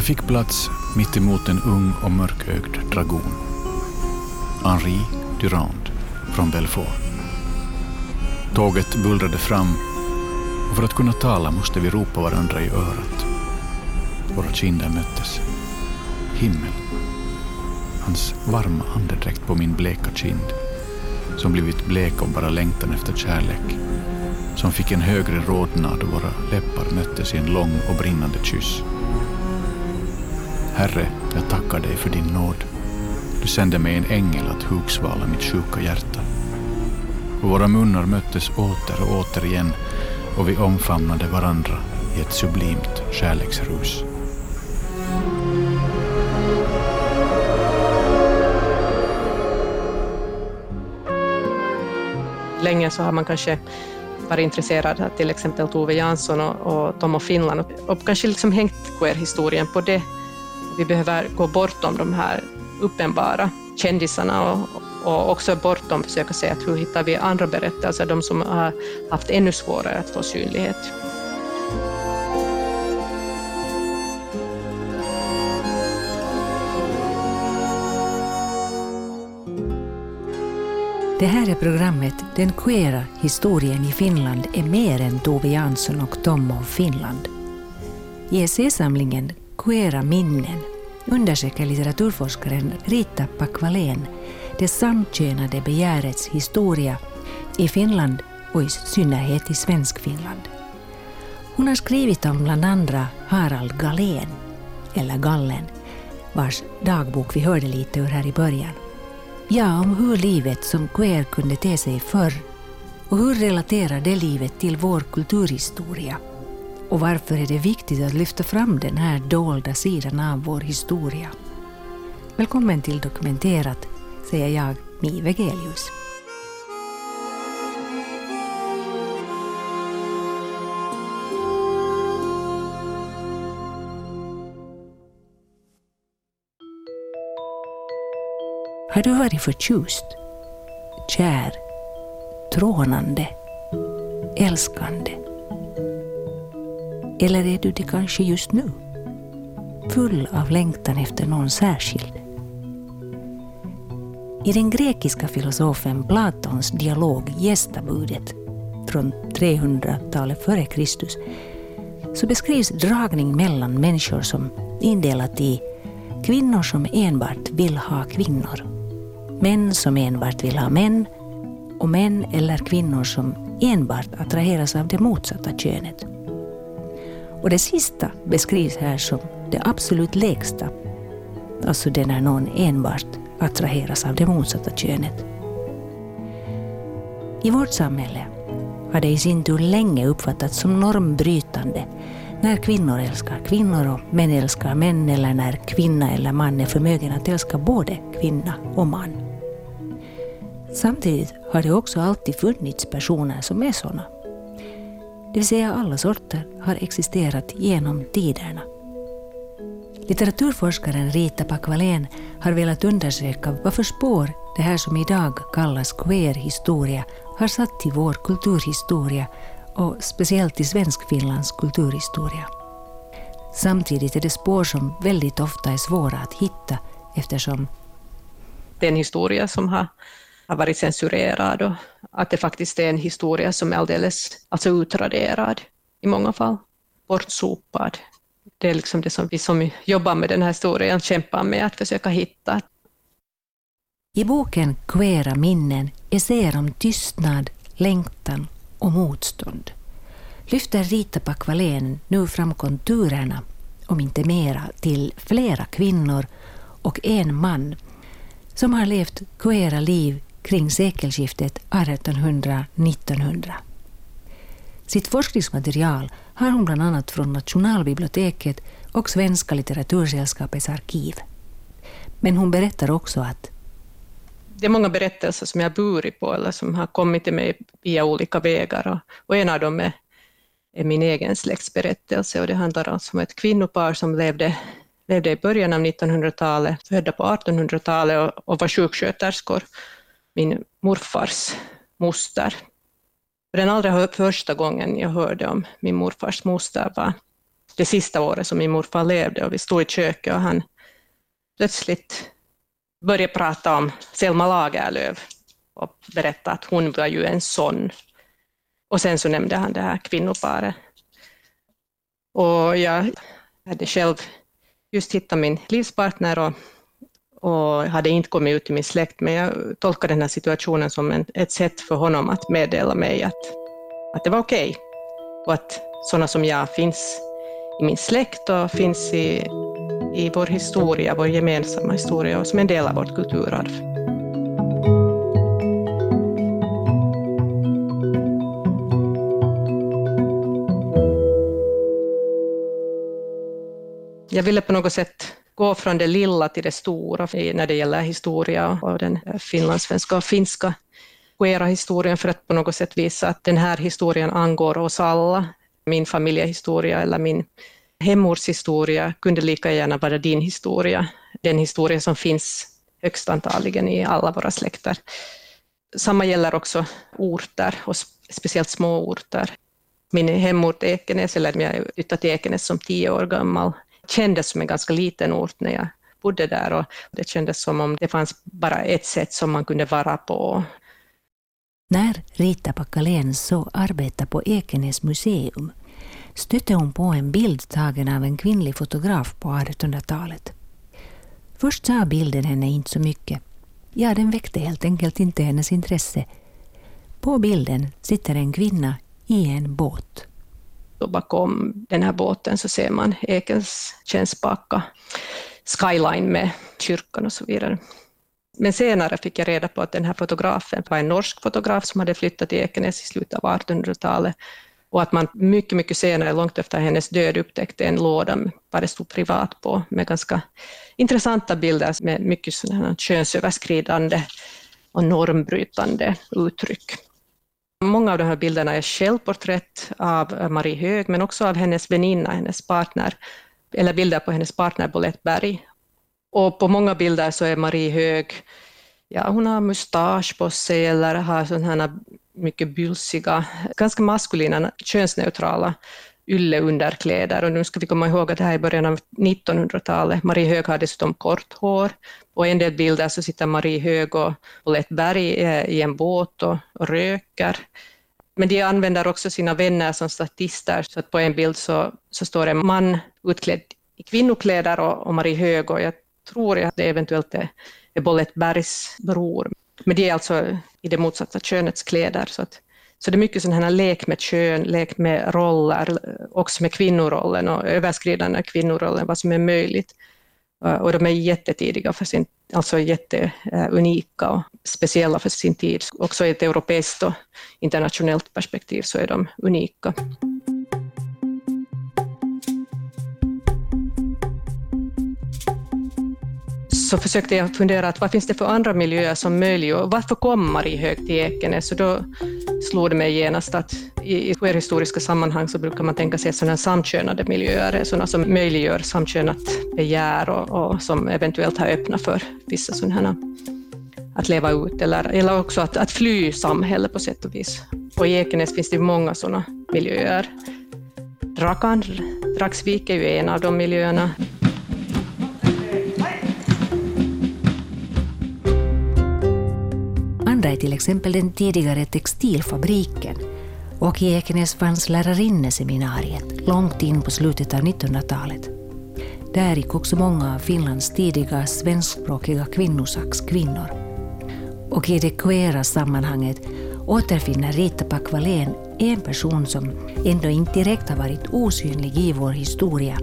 Jag fick plats mitt emot en ung och mörkögd dragon. Henri Durand från Belfort. Tåget bullrade fram och för att kunna tala måste vi ropa varandra i örat. Våra kinder möttes. Himmel. Hans varma andedräkt på min bleka kind, som blivit blek av bara längtan efter kärlek, som fick en högre rodnad och våra läppar möttes i en lång och brinnande kyss. Herre, jag tackar dig för din nåd. Du sände mig en ängel att hugsvala mitt sjuka hjärta. Och våra munnar möttes åter och åter igen och vi omfamnade varandra i ett sublimt kärleksrus. Länge så har man kanske varit intresserad av till exempel Tove Jansson och, och Tom och Finland och, och kanske liksom hängt queer-historien på det. Vi behöver gå bortom de här uppenbara kändisarna och, och också bortom försöka se att hur hittar vi andra berättelser, alltså de som har haft ännu svårare att få synlighet. Det här är programmet Den queera historien i Finland är mer än Tove Jansson och Tom av Finland. I essäsamlingen Queera minnen undersöker litteraturforskaren Rita Pakvalén det samkönade begärets historia i Finland och i synnerhet i Svenskfinland. Hon har skrivit om bland andra Harald Galén, eller Gallen, vars dagbok vi hörde lite ur här i början. Ja, om hur livet som queer kunde te sig förr och hur relaterar det livet till vår kulturhistoria? Och varför är det viktigt att lyfta fram den här dolda sidan av vår historia? Välkommen till Dokumenterat, säger jag, Mi Vegelius. Har du varit förtjust, kär, trånande, älskande? Eller är du det kanske just nu? Full av längtan efter någon särskild? I den grekiska filosofen Platons dialog Gästabudet från 300-talet före Kristus så beskrivs dragning mellan människor som indelat i kvinnor som enbart vill ha kvinnor, män som enbart vill ha män och män eller kvinnor som enbart attraheras av det motsatta könet. Och det sista beskrivs här som det absolut lägsta, alltså det när någon enbart attraheras av det motsatta könet. I vårt samhälle har det i sin tur länge uppfattats som normbrytande när kvinnor älskar kvinnor och män älskar män eller när kvinna eller man är förmögen att älska både kvinna och man. Samtidigt har det också alltid funnits personer som är sådana. Det vill säga alla sorter har existerat genom tiderna. Litteraturforskaren Rita Pakvalén har velat undersöka varför spår det här som idag kallas queer-historia har satt i vår kulturhistoria och speciellt i Svenskfinlands kulturhistoria. Samtidigt är det spår som väldigt ofta är svåra att hitta eftersom det är en historia som har, har varit censurerad och att det faktiskt är en historia som är alldeles alltså utraderad i många fall, bortsopad. Det är liksom det som vi som jobbar med den här historien kämpar med att försöka hitta. I boken Queera minnen essäer om tystnad, längtan och motstånd. Lyfter Rita Pakvalén nu fram konturerna, om inte mera, till flera kvinnor och en man som har levt queera liv kring sekelskiftet 1800-1900. Sitt forskningsmaterial har hon bland annat från Nationalbiblioteket och Svenska litteratursällskapets arkiv. Men hon berättar också att det är många berättelser som jag burit på eller som har kommit till mig via olika vägar och, och en av dem är, är, min egen släktsberättelse och det handlar alltså om ett kvinnopar som levde, levde i början av 1900-talet, födda på 1800-talet och, och var sjuksköterskor. Min morfars moster den allra första gången jag hörde om min morfars moster var det sista året som min morfar levde och vi stod i köket och han plötsligt började prata om Selma Lagerlöf och berätta att hon var ju en sån. Och sen så nämnde han det här kvinnoparet. Och jag hade själv just hittat min livspartner och, och hade inte kommit ut till min släkt, men jag tolkade den här situationen som en, ett sätt för honom att meddela mig att, att det var okej okay, och att sådana som jag finns i min släkt och finns i, i vår historia, vår gemensamma historia och som en del av vårt kulturarv. jag ville på något sätt gå från det lilla till det stora när det gäller historia och den eh, finlandssvenska och finska queera-historien för att på något sätt visa att den här historien angår oss alla. Min familjehistoria eller min hemortshistoria kunde lika gärna vara din historia, den historia som finns högst antagligen i alla våra släkter. Samma gäller också orter, och speciellt små orter. Min hemort Ekenäs, eller jag flyttade till Ekenäs som tio år gammal, kändes som en ganska liten ort när jag bodde där och det kändes som om det fanns bara ett sätt som man kunde vara på. När Rita Packalén så arbetade på Ekenäs museum stötte hon på en bild tagen av en kvinnlig fotograf på 1800-talet. Först sa bilden henne inte så mycket. Ja, den väckte helt enkelt inte hennes intresse. På bilden sitter en kvinna i en båt. Och bakom den här båten så ser man Ekens kännspaka skyline med kyrkan och så vidare. Men senare fick jag reda på att den här fotografen var en norsk fotograf som hade flyttat till Ekenäs i slutet av 1800-talet och att man mycket, mycket senare, långt efter hennes död, upptäckte en låda vad det stod privat på med ganska intressanta bilder med mycket sådana könsöverskridande och normbrytande uttryck. Många av de här bilderna är självporträtt av Marie Hög, men också av hennes väninna, hennes partner, eller bilder på hennes partner Bolette Berg. Och på många bilder så är Marie Hög, ja hon har mustasch på sig eller har sådana här mycket bylsiga, ganska maskulina, könsneutrala ylleunderkläder. Och nu ska vi komma ihåg att det här är början av 1900-talet. Marie Hög har dessutom kort hår. På en del bilder så sitter Marie Hög och Paulette Berg eh, i en båt och, och röker. Men de använder också sina vänner som statister, så att på en bild så, så står en man utklädd i kvinnokläder och, och Marie Hög och jag tror att det eventuellt är, är Bolette Bergs bror. Men de är alltså i det motsatta könets kläder. Så att så det är mycket sådana här lek med kön, lek med roller, också med kvinnorollen och överskridande av kvinnorollen, vad som är möjligt. Eh, och de är jättetidiga för sin, alltså jätteunika och speciella för sin tid. Också i ett europeiskt och internationellt perspektiv så är de unika. Så försökte jag fundera att vad finns det för andra miljöer som möjliggör, varför kom Marie Hög till Ekenäs? Och då slog det mig genast att i, i queerhistoriska sammanhang så brukar man tänka sig sådana samkönade miljöer, sådana som möjliggör samkönat begär och, och som eventuellt har öppnat för vissa sådana att leva ut eller, eller också att, att fly samhället på sätt och vis. Och i Ekenäs finns det många sådana miljöer. Drakan, Dragsvik är ju en av de miljöerna. I till exempel den tidigare textilfabriken och i Ekenäs fanns lärarinneseminariet långt in på slutet av 1900-talet. Där gick också många av Finlands tidiga svenskspråkiga kvinnosakskvinnor. Och i det queera sammanhanget återfinner Rita Pakvalén en person som ändå inte direkt har varit osynlig i vår historia.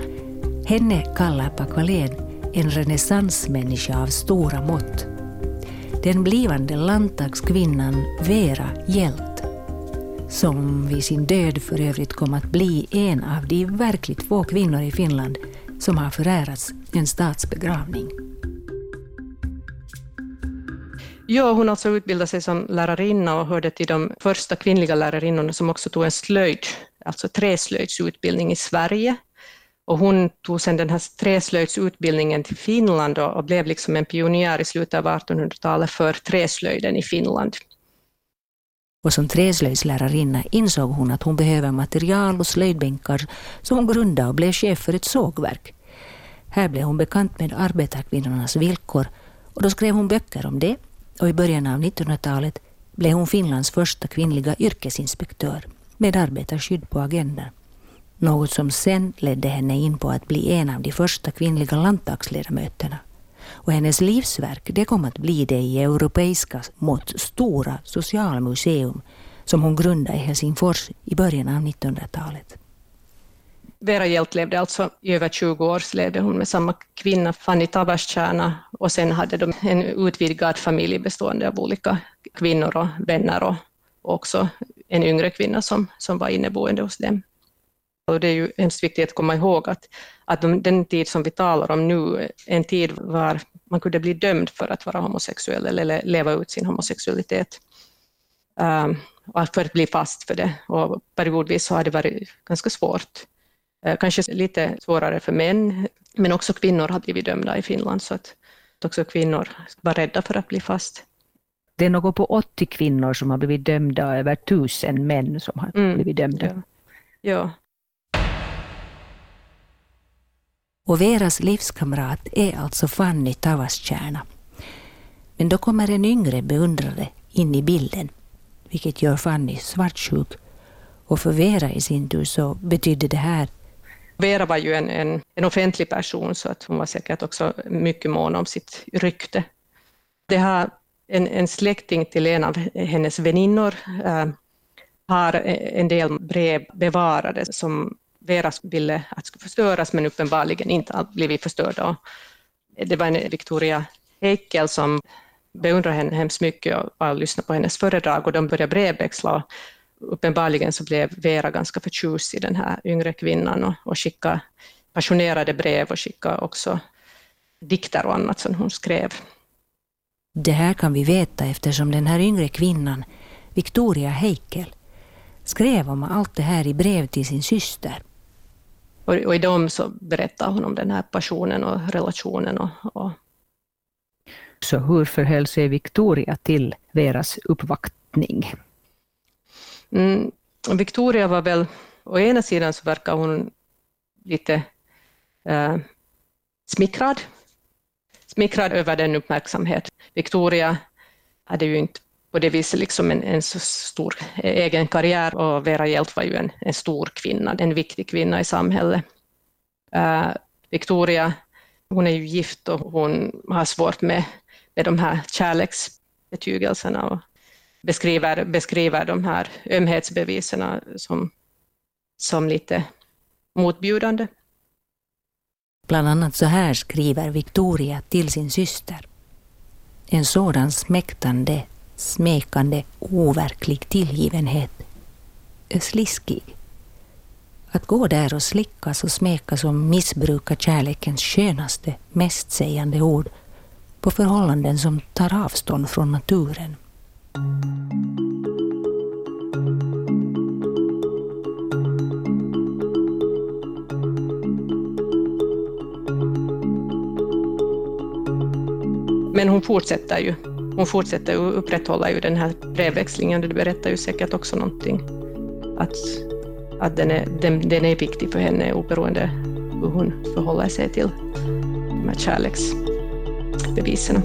Henne kallar Pakvalén en renässansmänniska av stora mått den blivande landtagskvinnan Vera Hjelt, som vid sin död för övrigt kom att bli en av de verkligt få kvinnor i Finland som har förärats en statsbegravning. Ja, hon alltså utbildade sig som lärarinna och hörde till de första kvinnliga lärarinnorna som också tog en slöjd, alltså träslöjdsutbildning i Sverige och hon tog sedan den här träslöjdsutbildningen till Finland och, blev liksom en pionjär i slutet av 1800-talet för träslöjden i Finland. Och som träslöjdslärarinna insåg hon att hon behöver material och slöjdbänkar så hon grundade och blev chef för ett sågverk. Här blev hon bekant med arbetarkvinnornas villkor och då skrev hon böcker om det och i början av 1900-talet blev hon Finlands första kvinnliga yrkesinspektör med arbetarskydd på agendan. Något som sen ledde henne in på att bli en av de första kvinnliga landtagsledamöterna. Och hennes livsverk det kom att bli det i europeiska mått stora socialmuseum som hon grundade i Helsingfors i början av 1900-talet. Vera Hjelt levde alltså i över 20 år, levde hon med samma kvinna, Fanny Tavastjärna, och sen hade de en utvidgad familj bestående av olika kvinnor och vänner och också en yngre kvinna som, som var inneboende hos dem. Och det är ju hemskt viktigt att komma ihåg att, att den tid som vi talar om nu, en tid var man kunde bli dömd för att vara homosexuell eller leva ut sin homosexualitet. Um, och för att bli fast för det. Och periodvis så har det varit ganska svårt. Uh, kanske lite svårare för män, men också kvinnor har blivit dömda i Finland, så att också kvinnor var rädda för att bli fast. Det är något på 80 kvinnor som har blivit dömda och över tusen män som har mm. blivit dömda. Ja. ja. Och Veras livskamrat är alltså Fanny Tavastjärna. Men då kommer en yngre beundrare in i bilden, vilket gör Fanny svartsjuk. Och för Vera i sin tur så betydde det här Vera var ju en, en, en offentlig person, så att hon var säkert också mycket mån om sitt rykte. Det har en, en släkting till en av hennes väninnor äh, har en del brev bevarade som Vera ville att skulle förstöras, men uppenbarligen inte blivit förstörda. Det var en Victoria Heikel som beundrade henne hemskt mycket och bara lyssnade på hennes föredrag och de började brevväxla. Uppenbarligen så blev Vera ganska förtjust i den här yngre kvinnan och, och skickade passionerade brev och skickade också dikter och annat som hon skrev. Det här kan vi veta eftersom den här yngre kvinnan, Victoria Heikel, skrev om allt det här i brev till sin syster. Och, och i dem så berättar hon om den här passionen och relationen. Och, och... Så hur förhöll sig Victoria till Veras uppvaktning? Mm, Victoria var väl, å ena sidan så verkar hon lite eh, smickrad. Smickrad över den uppmärksamhet. Victoria hade ju inte på det viset liksom en, en så stor egen karriär och Vera Hjelt var ju en, en stor kvinna, en viktig kvinna i samhället. Uh, Victoria, hon är ju gift och hon har svårt med, med de här kärleksbetygelserna och beskriver, beskriver de här ömhetsbevisen som, som lite motbjudande. Bland annat så här skriver Victoria till sin syster. En sådan smäktande smekande, overklig tillgivenhet sliskig. Att gå där och slickas och smekas och missbruka kärlekens skönaste, mest sägande ord på förhållanden som tar avstånd från naturen. Men hon fortsätter ju hon fortsätter att upprätthålla ju den här brevväxlingen. Det berättar ju säkert också någonting. Att, att den, är, den, den är viktig för henne oberoende hur hon förhåller sig till de här kärleksbevisen.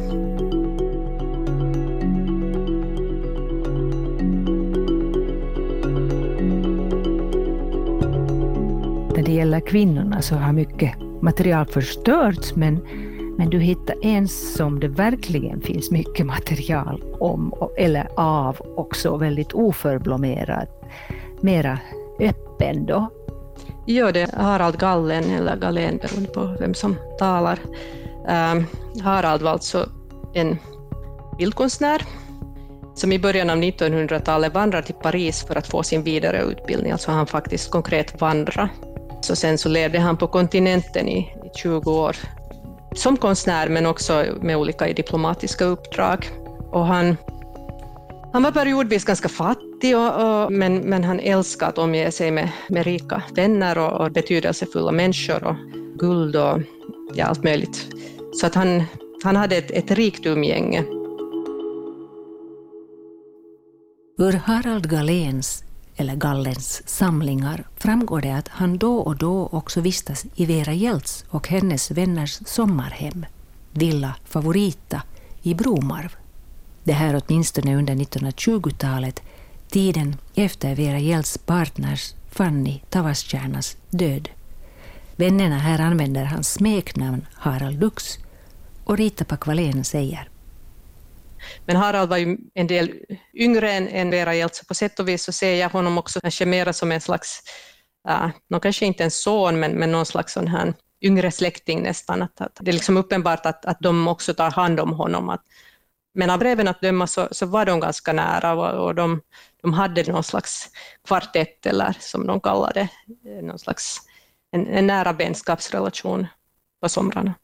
När det gäller kvinnorna så har mycket material förstörts men men du hittar en som det verkligen finns mycket material om eller av också väldigt oförblommerad, mera öppen då. Ja, det är Harald Gallen, eller Gallén beroende på vem som talar. Um, Harald var alltså en bildkonstnär som i början av 1900-talet vandrade till Paris för att få sin vidareutbildning, alltså han faktiskt konkret vandra. Så sen så levde han på kontinenten i, i 20 år som konstnär men också med olika diplomatiska uppdrag. Och han, han var periodvis ganska fattig, och, och, men, men han älskade att omge sig med, med rika vänner och, och betydelsefulla människor och guld och ja, allt möjligt. Så att han, han hade ett, ett rikt umgänge. Ur Harald Galéns eller Gallens, samlingar framgår det att han då och då också vistas i Vera Hjelts och hennes vänners sommarhem, Villa Favorita, i Bromarv. Det här åtminstone under 1920-talet, tiden efter Vera Hjelts partners Fanny Tavastjärnas död. Vännerna här använder hans smeknamn Harald Lux och Rita Pakvalén säger men Harald var ju en del yngre än, än Vera Hjelt, så på sätt och vis så ser jag honom också kanske mera som en slags, uh, någon kanske inte en son, men, men någon slags sån här yngre släkting nästan. Att, att det är liksom uppenbart att, att de också tar hand om honom. Att, men av breven att döma så, så var de ganska nära och, och de, de hade någon slags kvartett, eller som de kallade det, någon slags en, en nära vänskapsrelation på somrarna.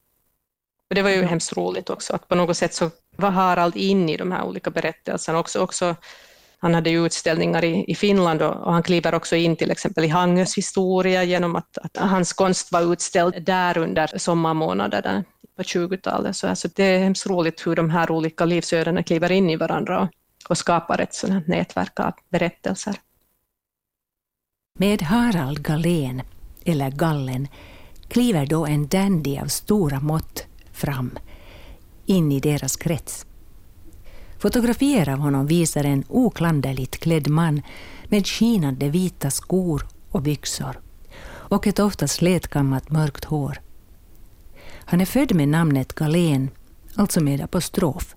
Och det var ju hemskt roligt också, att på något sätt så var Harald in i de här olika berättelserna. Också, också, han hade ju utställningar i, i Finland och, och, han kliver också in till exempel i Hangös historia genom att, att hans konst var utställd där under sommarmånaderna på 20-talet. Så alltså det är hemskt roligt hur de här olika livsödena kliver in i varandra och, och skapar ett sådant nätverk av berättelser. Med Harald Galén, eller Gallen, kliver då en dandy av stora mått fram in i deras krets. Fotografier av honom visar en oklanderligt klädd man med skinande vita skor och byxor och ett ofta slätkammat mörkt hår. Han är född med namnet Galen, alltså med apostrof.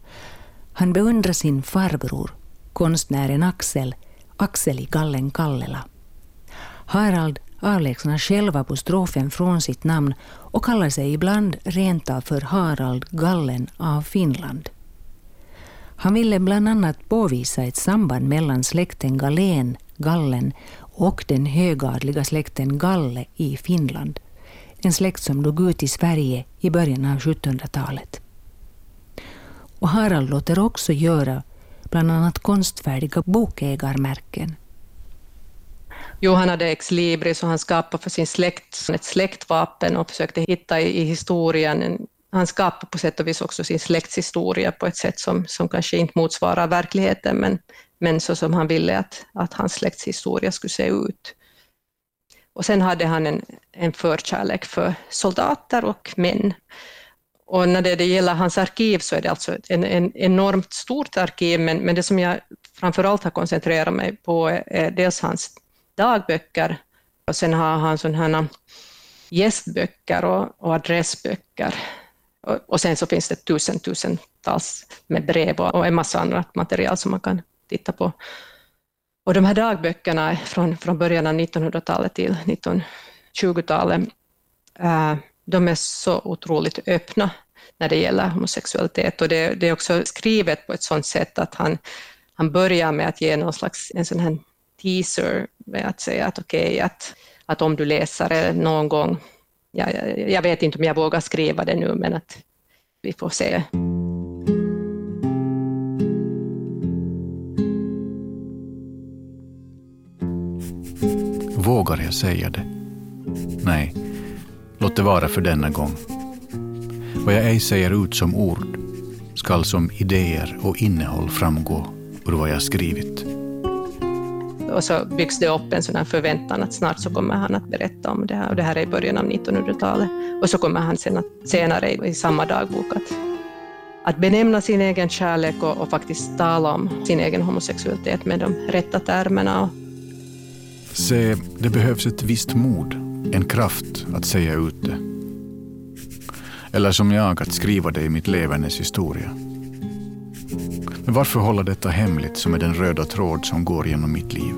Han beundrar sin farbror, konstnären Axel, Axel i Gallen Kallela. Harald avlägsnar själva apostrofen från sitt namn och kallar sig ibland rent för Harald Gallen av Finland. Han ville bland annat påvisa ett samband mellan släkten Galen, Gallen och den högadliga släkten Galle i Finland. En släkt som dog ut i Sverige i början av 1700-talet. Och Harald låter också göra bland annat konstfärdiga bokägarmärken. Jo, han hade ex libris och han skapade för sin släkt ett släktvapen och försökte hitta i, i historien han skapade på sätt och vis också sin släkts historia på ett sätt som, som kanske inte motsvarar verkligheten, men, men så som han ville att, att hans släktshistoria skulle se ut. Och sen hade han en, en förkärlek för soldater och män. Och när det, det gäller hans arkiv så är det alltså ett en, en enormt stort arkiv, men, men det som jag framför allt har koncentrerat mig på är dels hans dagböcker och sen har han sådana gästböcker och, och adressböcker. Och, och, sen så finns det tusen, tusentals med brev och, och en massa annat material som man kan titta på. Och de här dagböckerna från, från början av 1900-talet till 1920-talet, äh, eh, de är så otroligt öppna när det gäller homosexualitet och det, det, är också skrivet på ett sådant sätt att han, han börjar med att ge någon slags en sån här teaser med att säga att okej, okay, att, att om du läser det någon gång, ja, jag, jag vet inte om jag vågar skriva det nu, men att vi får se. Vågar jag säga det? Nej, låt det vara för denna gång. Vad jag ej säger ut som ord skall som idéer och innehåll framgå ur vad jag skrivit och så byggs det upp en sån förväntan att snart så kommer han att berätta om det här och det här är i början av 1900-talet. Och så kommer han sen att, senare i samma dagbok att, att benämna sin egen kärlek och, och faktiskt tala om sin egen homosexualitet med de rätta termerna. Se, det behövs ett visst mod, en kraft att säga ut det. Eller som jag, att skriva det i mitt levandes historia. Men varför hålla detta hemligt som är den röda tråd som går genom mitt liv?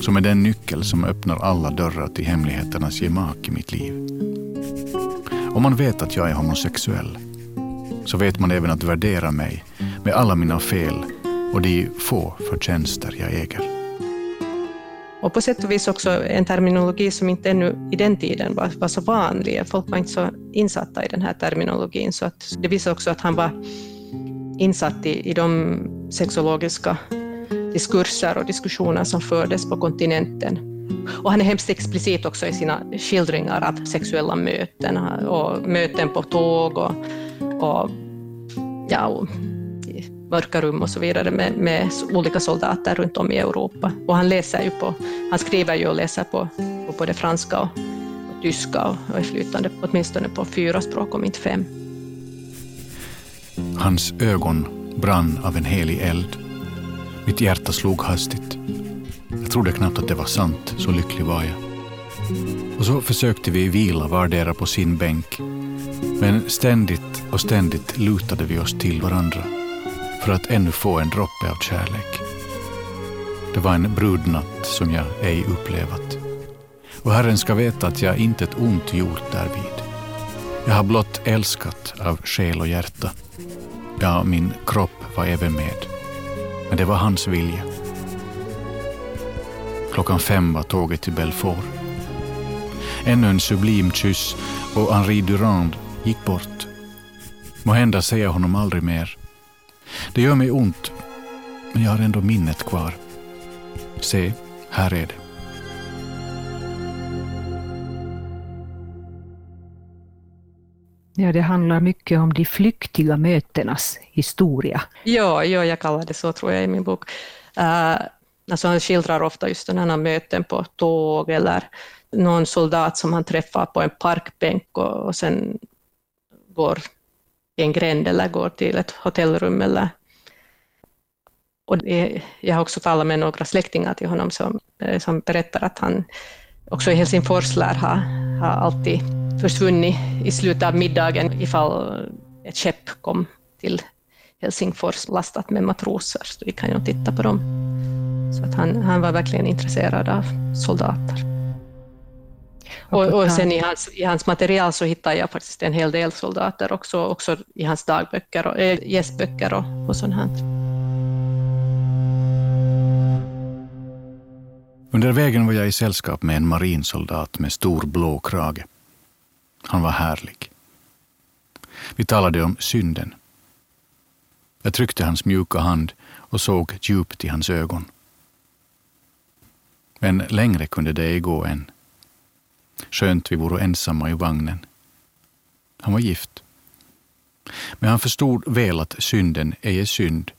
Som är den nyckel som öppnar alla dörrar till hemligheternas gemak i mitt liv. Om man vet att jag är homosexuell så vet man även att värdera mig med alla mina fel och de få förtjänster jag äger. Och på sätt och vis också en terminologi som inte ännu i den tiden var, var så vanlig. Folk var inte så insatta i den här terminologin, så att det visar också att han var insatt i, i de sexologiska diskurser och diskussioner som fördes på kontinenten. Och han är hemskt explicit också i sina skildringar av sexuella möten och möten på tåg och, och, ja, och mörka rum och så vidare med, med, olika soldater runt om i Europa. Och han läser ju på, han skriver ju och läser på, på både franska och, och tyska och, och är flytande åtminstone på fyra språk, om inte fem. Hans ögon brann av en helig eld. Mitt hjärta slog hastigt. Jag trodde knappt att det var sant, så lycklig var jag. Och så försökte vi vila vardera på sin bänk. Men ständigt och ständigt lutade vi oss till varandra för att ännu få en droppe av kärlek. Det var en brudnatt som jag ej upplevat. Och Herren ska veta att jag intet ont gjort därvid. Jag har blott älskat av själ och hjärta. Ja, min kropp var även med. Men det var hans vilja. Klockan fem var tåget till Belfort. Ännu en sublim kyss och Henri Durand gick bort. Måhända ser jag honom aldrig mer. Det gör mig ont, men jag har ändå minnet kvar. Se, här är det. Ja, det handlar mycket om de flyktiga mötenas historia. Ja, ja jag kallar det så tror jag i min bok. Uh, alltså han skildrar ofta just den här möten på tåg eller någon soldat som han träffar på en parkbänk och, och sen går i en gränd eller går till ett hotellrum. Eller, och det, jag har också talat med några släktingar till honom som, eh, som berättar att han också i Helsingfors lär ha, ha alltid försvunnit i slutet av middagen ifall ett skepp kom till Helsingfors lastat med matroser, så vi kan ju titta på dem. Så att han, han var verkligen intresserad av soldater. Och, och sen i hans, i hans material så hittar jag faktiskt en hel del soldater också, också i hans dagböcker och äh, gästböcker och, och sånt här. Under vägen var jag i sällskap med en marinsoldat med stor blå krage. Han var härlig. Vi talade om synden. Jag tryckte hans mjuka hand och såg djupt i hans ögon. Men längre kunde det ej gå än. Skönt vi vore ensamma i vagnen. Han var gift. Men han förstod väl att synden ej är synd,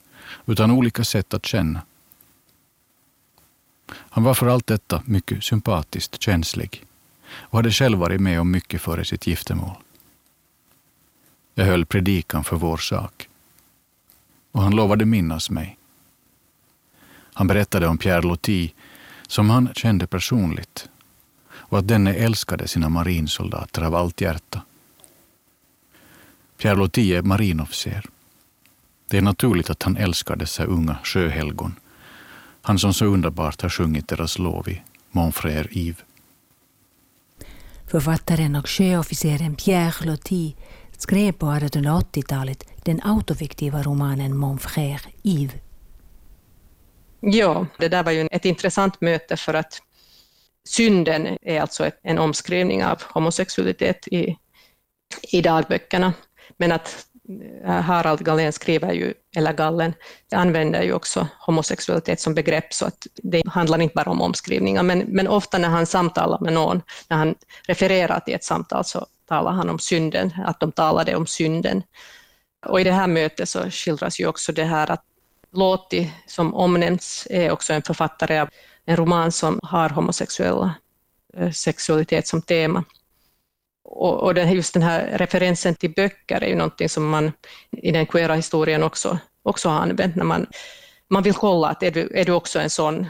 utan olika sätt att känna. Han var för allt detta mycket sympatiskt känslig och hade själv varit med om mycket före sitt giftermål. Jag höll predikan för vår sak och han lovade minnas mig. Han berättade om Pierre Loti som han kände personligt och att denne älskade sina marinsoldater av allt hjärta. Pierre Loti är marinofficer. Det är naturligt att han älskar dessa unga sjöhelgon, han som så underbart har sjungit deras lov i Mon frère Yves. Författaren och sjöofficeren Pierre Loti skrev på 1880-talet den autofiktiva romanen Mon frère Yves. Ja, det där var ju ett intressant möte för att synden är alltså en omskrivning av homosexualitet i, i dagböckerna. Men att Eh, Harald Gallén skriver ju, eller Gallen, använder ju också homosexualitet som begrepp, så att det handlar inte bara om omskrivningar, men, men ofta när han samtalar med någon, när han refererar till ett samtal, så talar han om synden, att de talade om synden. Och i det här mötet så skildras ju också det här att Låti, som omnämns, är också en författare av en roman som har homosexuella eh, sexualitet som tema. Och, och just den här referensen till böcker är ju någonting som man i den queera historien också, också har använt när man, man vill kolla att är du, är du också en sån,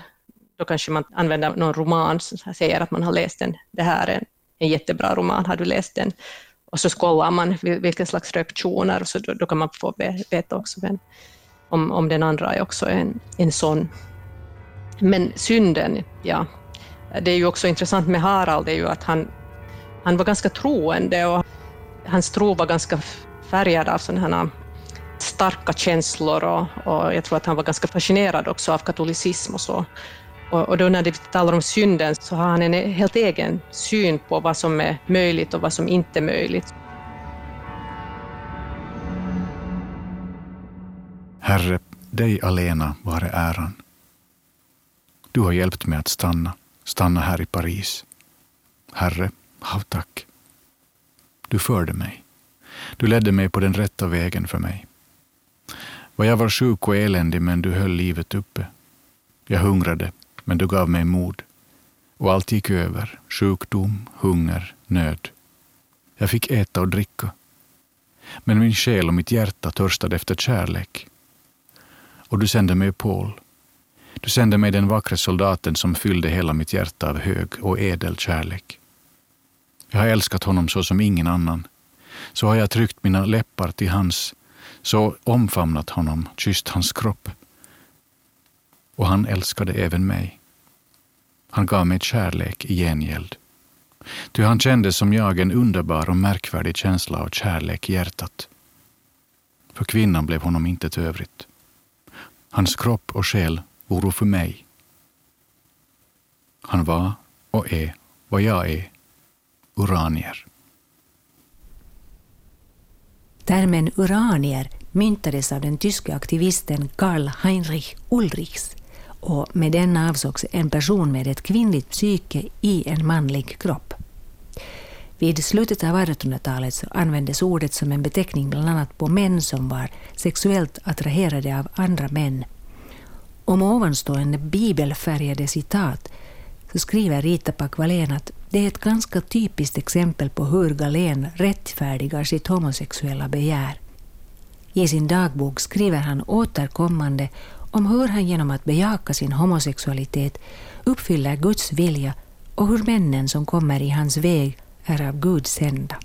då kanske man använder någon roman som säger att man har läst den, det här är en, en jättebra roman, har du läst den? Och så kollar man vilken slags reaktioner, och så då, då kan man få veta också vem, om, om den andra är också en, en sån. Men synden, ja, det är ju också intressant med Harald, det är ju att han, han var ganska troende och hans tro var ganska färgad av sådana här starka känslor och, och, jag tror att han var ganska fascinerad också av katolicism och så. Och, och då när vi talar om synden så har han en e- helt egen syn på vad som är möjligt och vad som inte är möjligt. Herre, dig alena vare äran. Du har hjälpt mig att stanna, stanna här i Paris. Herre, hav tack. Du förde mig. Du ledde mig på den rätta vägen för mig. Vad jag var sjuk och eländig, men du höll livet uppe. Jag hungrade, men du gav mig mod. Och allt gick över, sjukdom, hunger, nöd. Jag fick äta och dricka. Men min själ och mitt hjärta törstade efter kärlek. Och du sände mig Paul. Du sände mig den vackra soldaten som fyllde hela mitt hjärta av hög och ädel kärlek. Jag har älskat honom så som ingen annan. Så har jag tryckt mina läppar till hans, så omfamnat honom, kysst hans kropp. Och han älskade även mig. Han gav mig kärlek i gengäld. Ty han kände som jag en underbar och märkvärdig känsla av kärlek i hjärtat. För kvinnan blev honom inte övrigt. Hans kropp och själ voro för mig. Han var och är vad jag är, uranier. Termen uranier myntades av den tyske aktivisten Karl Heinrich Ulrichs och med den avsågs en person med ett kvinnligt psyke i en manlig kropp. Vid slutet av 1800-talet användes ordet som en beteckning bland annat på män som var sexuellt attraherade av andra män. Om ovanstående bibelfärgade citat så skriver Rita Pakvalen att det är ett ganska typiskt exempel på hur Galén rättfärdigar sitt homosexuella begär. I sin dagbok skriver han återkommande om hur han genom att bejaka sin homosexualitet uppfyller Guds vilja och hur männen som kommer i hans väg är av Gud sända.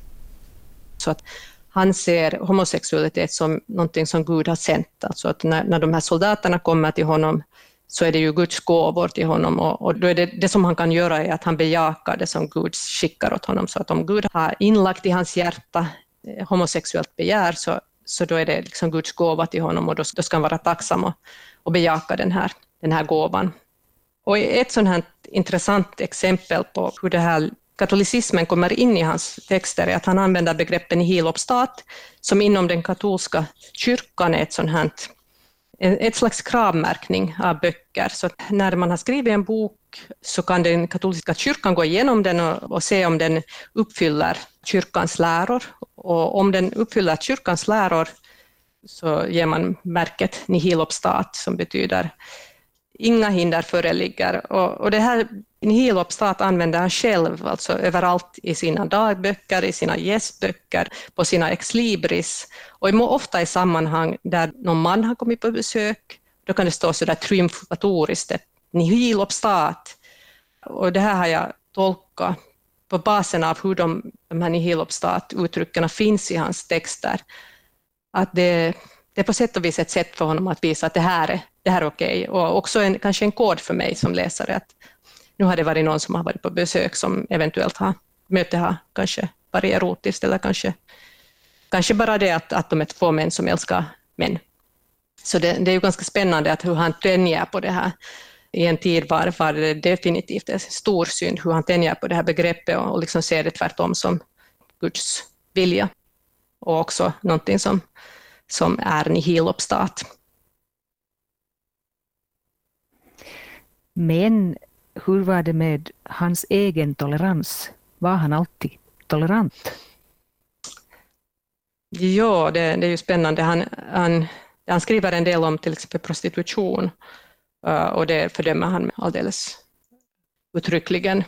Så att han ser homosexualitet som någonting som Gud har sänt. Alltså att när, när de här soldaterna kommer till honom så är det ju Guds gåvor till honom och, och då är det, det som han kan göra är att han bejakar det som Gud skickar åt honom. Så att om Gud har inlagt i hans hjärta eh, homosexuellt begär så, så då är det liksom Guds gåva till honom och då, då ska han vara tacksam och, och bejaka den här, den här gåvan. Och ett sånt här intressant exempel på hur det här katolicismen kommer in i hans texter är att han använder begreppen nihilobstat, som inom den katolska kyrkan är ett sånt här ett slags kravmärkning av böcker. Så när man har skrivit en bok så kan den katolska kyrkan gå igenom den och, och, se om den uppfyller kyrkans läror. Och om den uppfyller kyrkans läror så ger man märket nihilobstat som betyder inga hinder föreligger. Och, och det här nihilobstat använder han själv, alltså överallt i sina dagböcker, i sina gästböcker, på sina exlibris och ofta i sammanhang där någon man har kommit på besök. Då kan det stå så där triumfatoriskt, nihilobstat. Och det här har jag tolkat på basen av hur de, de här nihilobstat-uttrycken finns i hans texter. Att det, det är på sätt och vis ett sätt för honom att visa att det här är, det här är okej. Och också en, kanske en kod för mig som läsare, att nu har det varit någon som har varit på besök som eventuellt har, mötet har kanske varit erotiskt eller kanske, kanske bara det att, att de är två män som älskar män. Så det, det är ju ganska spännande att hur han tänjer på det här i en tid var, var det definitivt en stor synd hur han tänjer på det här begreppet och, och liksom ser det tvärtom som Guds vilja och också någonting som, som är nihilobstat. Men hur var det med hans egen tolerans? Var han alltid tolerant? Ja, det, det är ju spännande. Han, han, han skriver en del om till exempel prostitution uh, och det fördömer han alldeles uttryckligen.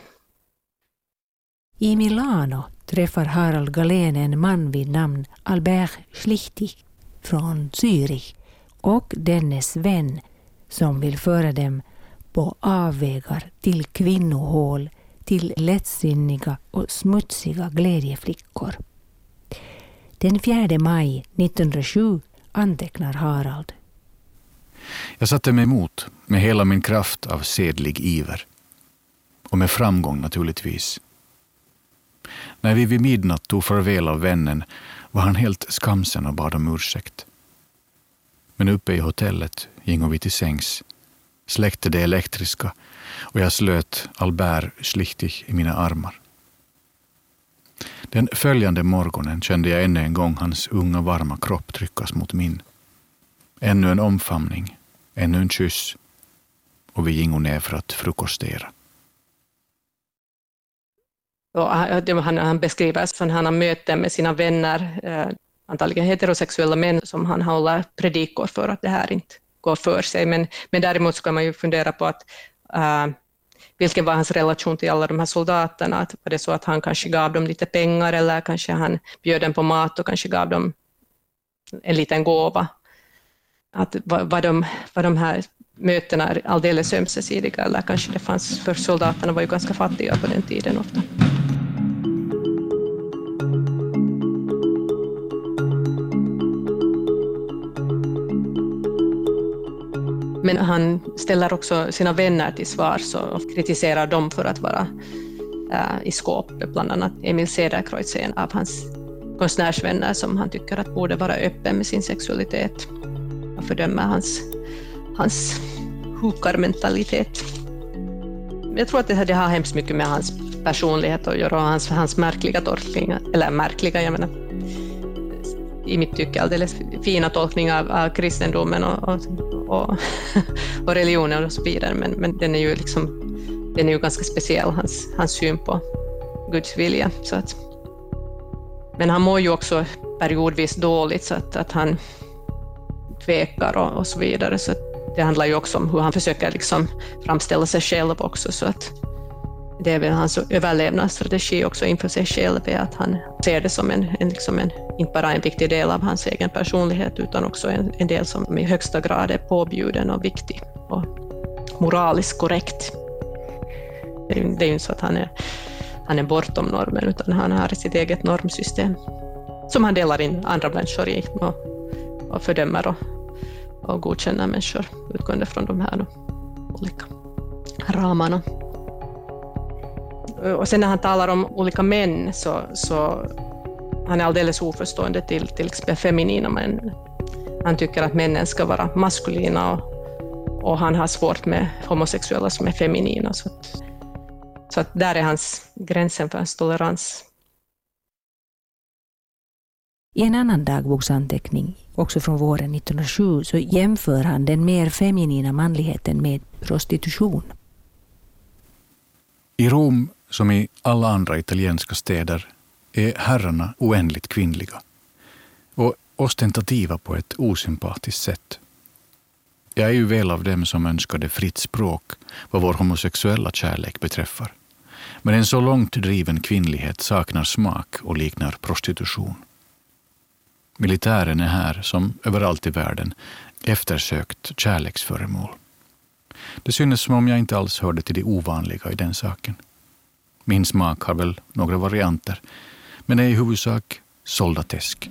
I Milano träffar Harald Galén en man vid namn Albert Schlichtig från Zürich och dennes vän som vill föra dem på avvägar till kvinnohål, till lättsinniga och smutsiga glädjeflickor. Den 4 maj 1907 antecknar Harald. Jag satte mig emot med hela min kraft av sedlig iver. Och med framgång naturligtvis. När vi vid midnatt tog farväl av vännen var han helt skamsen och bad om ursäkt. Men uppe i hotellet gingo vi till sängs släckte det elektriska och jag slöt Albert Schlichtig i mina armar. Den följande morgonen kände jag ännu en gång hans unga varma kropp tryckas mot min. Ännu en omfamning, ännu en kyss och vi gingo ner för att frukostera. Och äh, han, han beskriver alltså sådana möten med sina vänner äh, antagligen heterosexuella män som han håller predikor för att det här inte går för sig. Men, men däremot ska man ju fundera på att äh, vilken var hans relation till alla de här soldaterna? Att var det så att han kanske gav dem lite pengar eller kanske han bjöd dem på mat och kanske gav dem en liten gåva? Att var, var, de, var de här mötena alldeles ömsesidiga eller kanske det fanns, för soldaterna var ju ganska fattiga på den tiden ofta. Men han ställer också sina vänner till svars och kritiserar dem för att vara äh, i skåpet. Bland annat Emil Cederkreutz är en av hans konstnärsvänner som han tycker att borde vara öppen med sin sexualitet och fördömer hans, hans hukarmentalitet. Jag tror att det, här, det har hemskt mycket med hans personlighet att göra och hans, hans märkliga tolkningar, eller märkliga, jag menar i mitt tycke alldeles fina tolkningar av, av kristendomen och, och, och, och religionen och så vidare, men, men den är ju liksom den är ju ganska speciell, hans, hans syn på Guds vilja. Så att, men han mår ju också periodvis dåligt, så att, att han tvekar och, och så vidare. Så det handlar ju också om hur han försöker liksom framställa sig själv också. Så att det är väl hans överlevnadsstrategi också inför sig själv, är att han ser det som en, en, liksom en, inte bara en viktig del av hans egen personlighet, utan också en, en del som i högsta grad är påbjuden och viktig och moraliskt korrekt. Det är, det är ju inte så att han är, han är bortom normen, utan han har sitt eget normsystem som han delar in andra människor i och, och fördömer och, och godkänner människor utgående från de här då, olika ramarna. Och sen när han talar om olika män så, så han är alldeles oförstående till till exempel feminina män. Han tycker att männen ska vara maskulina och, och han har svårt med homosexuella som är feminina. Så, att, så att där är hans gränsen för hans tolerans. I en annan dagboksanteckning, också från våren 1907, så jämför han den mer feminina manligheten med prostitution. I Rom som i alla andra italienska städer är herrarna oändligt kvinnliga och ostentativa på ett osympatiskt sätt. Jag är ju väl av dem som önskade fritt språk vad vår homosexuella kärlek beträffar. Men en så långt driven kvinnlighet saknar smak och liknar prostitution. Militären är här, som överallt i världen, eftersökt kärleksföremål. Det synes som om jag inte alls hörde till det ovanliga i den saken. Min smak har väl några varianter, men är i huvudsak soldatesk.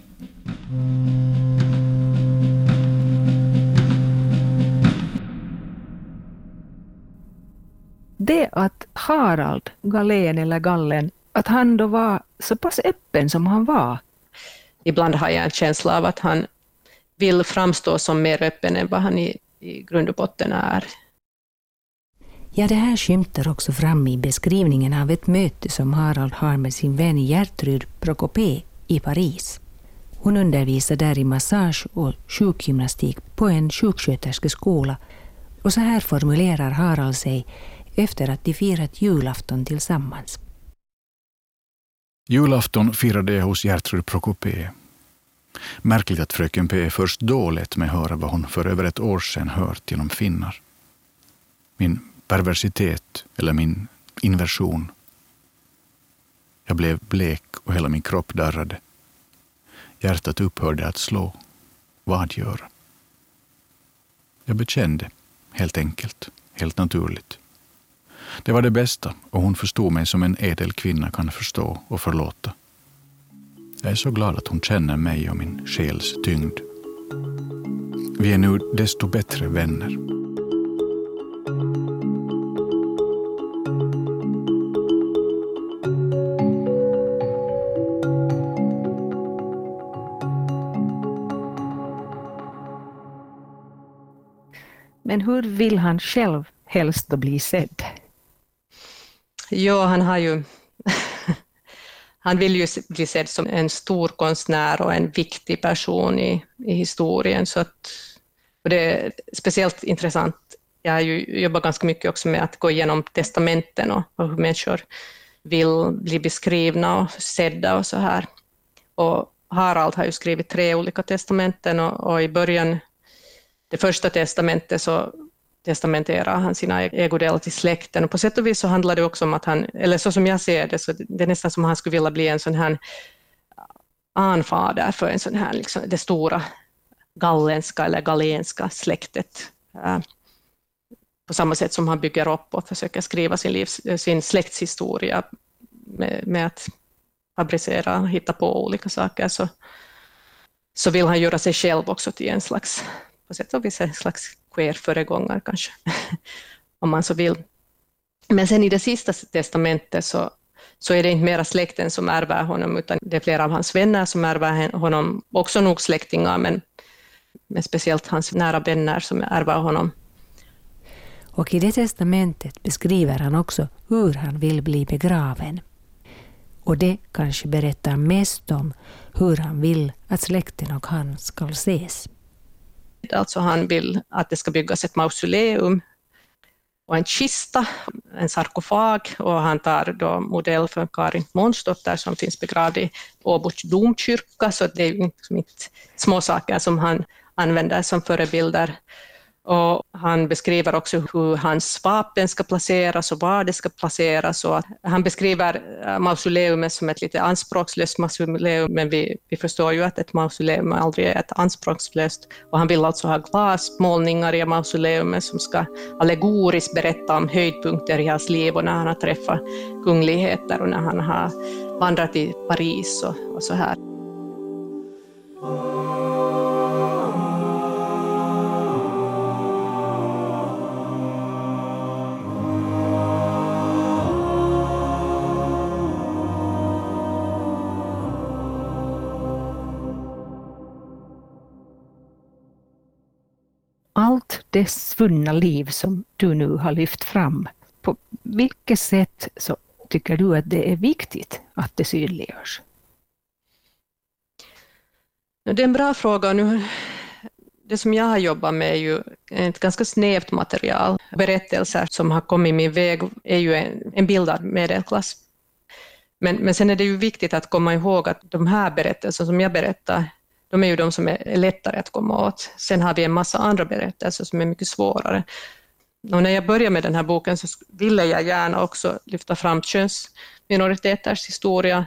Det att Harald Galen eller Gallen, att han då var så pass öppen som han var. Ibland har jag en känsla av att han vill framstå som mer öppen än vad han i, i grund och botten är. Ja, det här skymtar också fram i beskrivningen av ett möte som Harald har med sin vän Gertrud Prokopé i Paris. Hon undervisar där i massage och sjukgymnastik på en sjuksköterskeskola och så här formulerar Harald sig efter att de firat julafton tillsammans. Julafton firade jag hos Gertrud Prokopé. Märkligt att fröken P först då lät mig höra vad hon för över ett år sedan hört genom finnar. Min perversitet eller min inversion. Jag blev blek och hela min kropp darrade. Hjärtat upphörde att slå. Vad göra? Jag bekände, helt enkelt, helt naturligt. Det var det bästa och hon förstod mig som en ädel kvinna kan förstå och förlåta. Jag är så glad att hon känner mig och min själs tyngd. Vi är nu desto bättre vänner. Men hur vill han själv helst bli sedd? Ja, han har ju han vill ju bli sedd som en stor konstnär och en viktig person i, i historien. Så att, och det är speciellt intressant. Jag har ju jobbat ganska mycket också med att gå igenom testamenten och, och hur människor vill bli beskrivna och sedda och så här. Och Harald har ju skrivit tre olika testamenten och, och i början, det första testamentet, så testamenterar han sina e- ägodelar till släkten. Och på sätt och vis så handlar det också om att han, eller så som jag ser det, så det är nästan som att han skulle vilja bli en sån här anfader för en sån här, liksom, det stora gallenska eller galenska släktet. Äh, på samma sätt som han bygger upp och försöker skriva sin, livs, eh, sin släktshistoria med, med att fabricera, hitta på olika saker, så, så vill han göra sig själv också till en slags, på sätt och vis en slags queer-föregångare kanske, om man så vill. Men sen i det sista testamentet så, så är det inte mera släkten som ärver honom, utan det är flera av hans vänner som ärver honom, också nog släktingar, men, men speciellt hans nära vänner som ärver honom. Och i det testamentet beskriver han också hur han vill bli begraven. Och det kanske berättar mest om hur han vill att släkten och han ska ses. Alltså han vill att det ska byggas ett mausoleum och en kista, en sarkofag och han tar då modell för Karin Månsdotter som finns begravd i Åbo domkyrka, så det är liksom inte små saker som han använder som förebilder. Och han beskriver också hur hans vapen ska placeras och var det ska placeras. Och han beskriver äh, mausoleumet som ett lite anspråkslöst mausoleum, men vi, vi förstår ju att ett mausoleum aldrig är ett anspråkslöst. Och han vill alltså ha glasmålningar i mausoleumet som ska allegoriskt berätta om höjdpunkter i hans liv och när han har träffat kungligheter och när han har vandrat i Paris och, och så här. Allt det svunna liv som du nu har lyft fram, på vilket sätt så tycker du att det är viktigt att det synliggörs? Det är en bra fråga. Nu, det som jag har jobbat med är ju ett ganska snävt material. Berättelser som har kommit min väg är ju en, en bildad medelklass. Men, men sen är det ju viktigt att komma ihåg att de här berättelserna som jag berättar, de är ju de som är lättare att komma åt. Sen har vi en massa andra berättelser som är mycket svårare. Och när jag började med den här boken så ville jag gärna också lyfta fram könsminoriteters historia.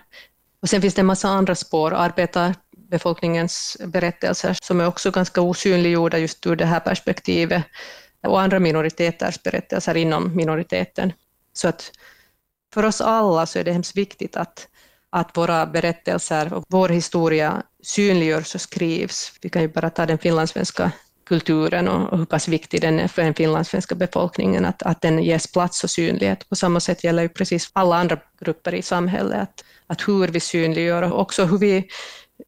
Och sen finns det en massa andra spår, arbetarbefolkningens berättelser som är också ganska osynliggjorda just ur det här perspektivet, och andra minoriteters berättelser inom minoriteten. Så att för oss alla så är det hemskt viktigt att att våra berättelser och vår historia synliggörs och skrivs. Vi kan ju bara ta den finlandssvenska kulturen och hur pass viktig den är för den finlandssvenska befolkningen, att, att den ges plats och synlighet. På samma sätt gäller ju precis alla andra grupper i samhället, att, att hur vi synliggör och också hur vi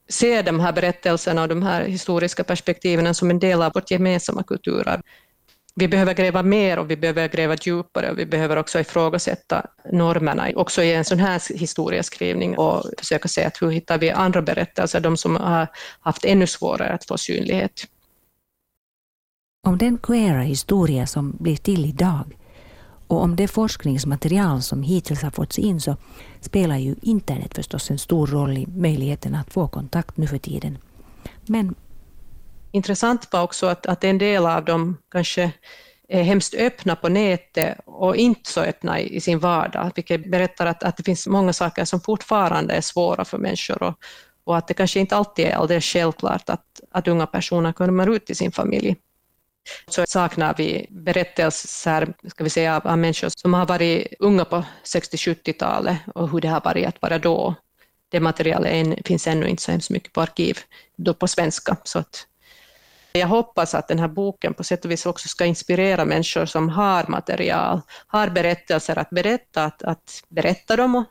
ser de här berättelserna och de här historiska perspektiven som en del av vårt gemensamma kulturarv vi behöver gräva mer och vi behöver gräva djupare och vi behöver också ifrågasätta normerna, också i en sån här historieskrivning och försöka se att hur hittar vi andra berättelser, de som har haft ännu svårare att få synlighet. Om den queera historia som blir till idag och om det forskningsmaterial som hittills har fått in så spelar ju internet förstås en stor roll i möjligheten att få kontakt nu för tiden. Men intressant var också att, att en del av dem kanske är hemskt öppna på nätet och inte så öppna i, i sin vardag, vilket berättar att, att det finns många saker som fortfarande är svåra för människor och, och att det kanske inte alltid är alldeles självklart att, att unga personer kommer ut till sin familj. Så saknar vi berättelser ska vi säga, av människor som har varit unga på 60-70-talet och hur det har varit att vara då. Det materialet finns ännu inte så hemskt mycket på arkiv då på svenska, så att jag hoppas att den här boken på sätt och vis också ska inspirera människor som har material, har berättelser att berätta, att, att berätta dem.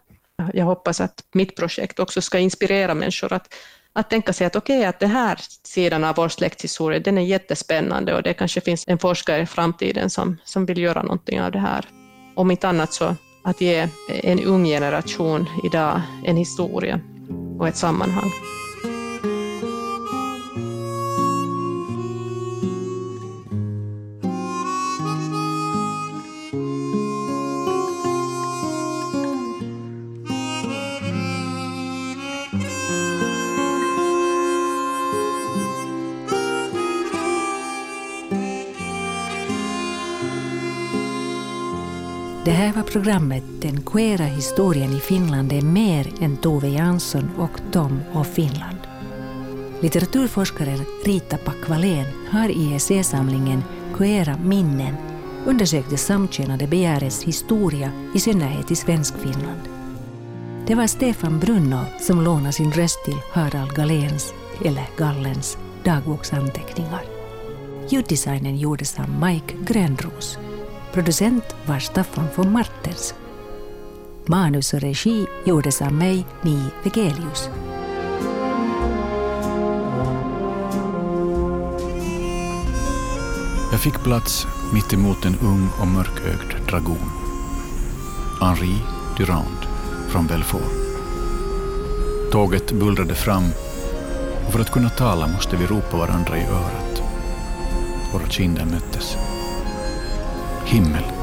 Jag hoppas att mitt projekt också ska inspirera människor att, att tänka sig att okej, okay, att den här sidan av vår släkthistoria, den är jättespännande och det kanske finns en forskare i framtiden som, som vill göra någonting av det här. Om inte annat så att ge en ung generation idag en historia och ett sammanhang. Det här var programmet Den queera historien i Finland är mer än Tove Jansson och Tom och Finland. Litteraturforskaren Rita Packvalén har i essäsamlingen Queera minnen undersökt det samkönade begärets historia, i synnerhet i Svenskfinland. Det var Stefan Brunno som lånade sin röst till Harald Galens, eller Gallens, dagboksanteckningar. Ljuddesignen gjordes av Mike Grönros. Producent var Staffan von Martens. Manus och regi gjordes av mig, Mi Vegelius. Jag fick plats mitt emot en ung och mörkögd dragon. Henri Durand från Belfort. Tåget bullrade fram och för att kunna tala måste vi ropa varandra i örat. Våra kinder möttes. Himmel.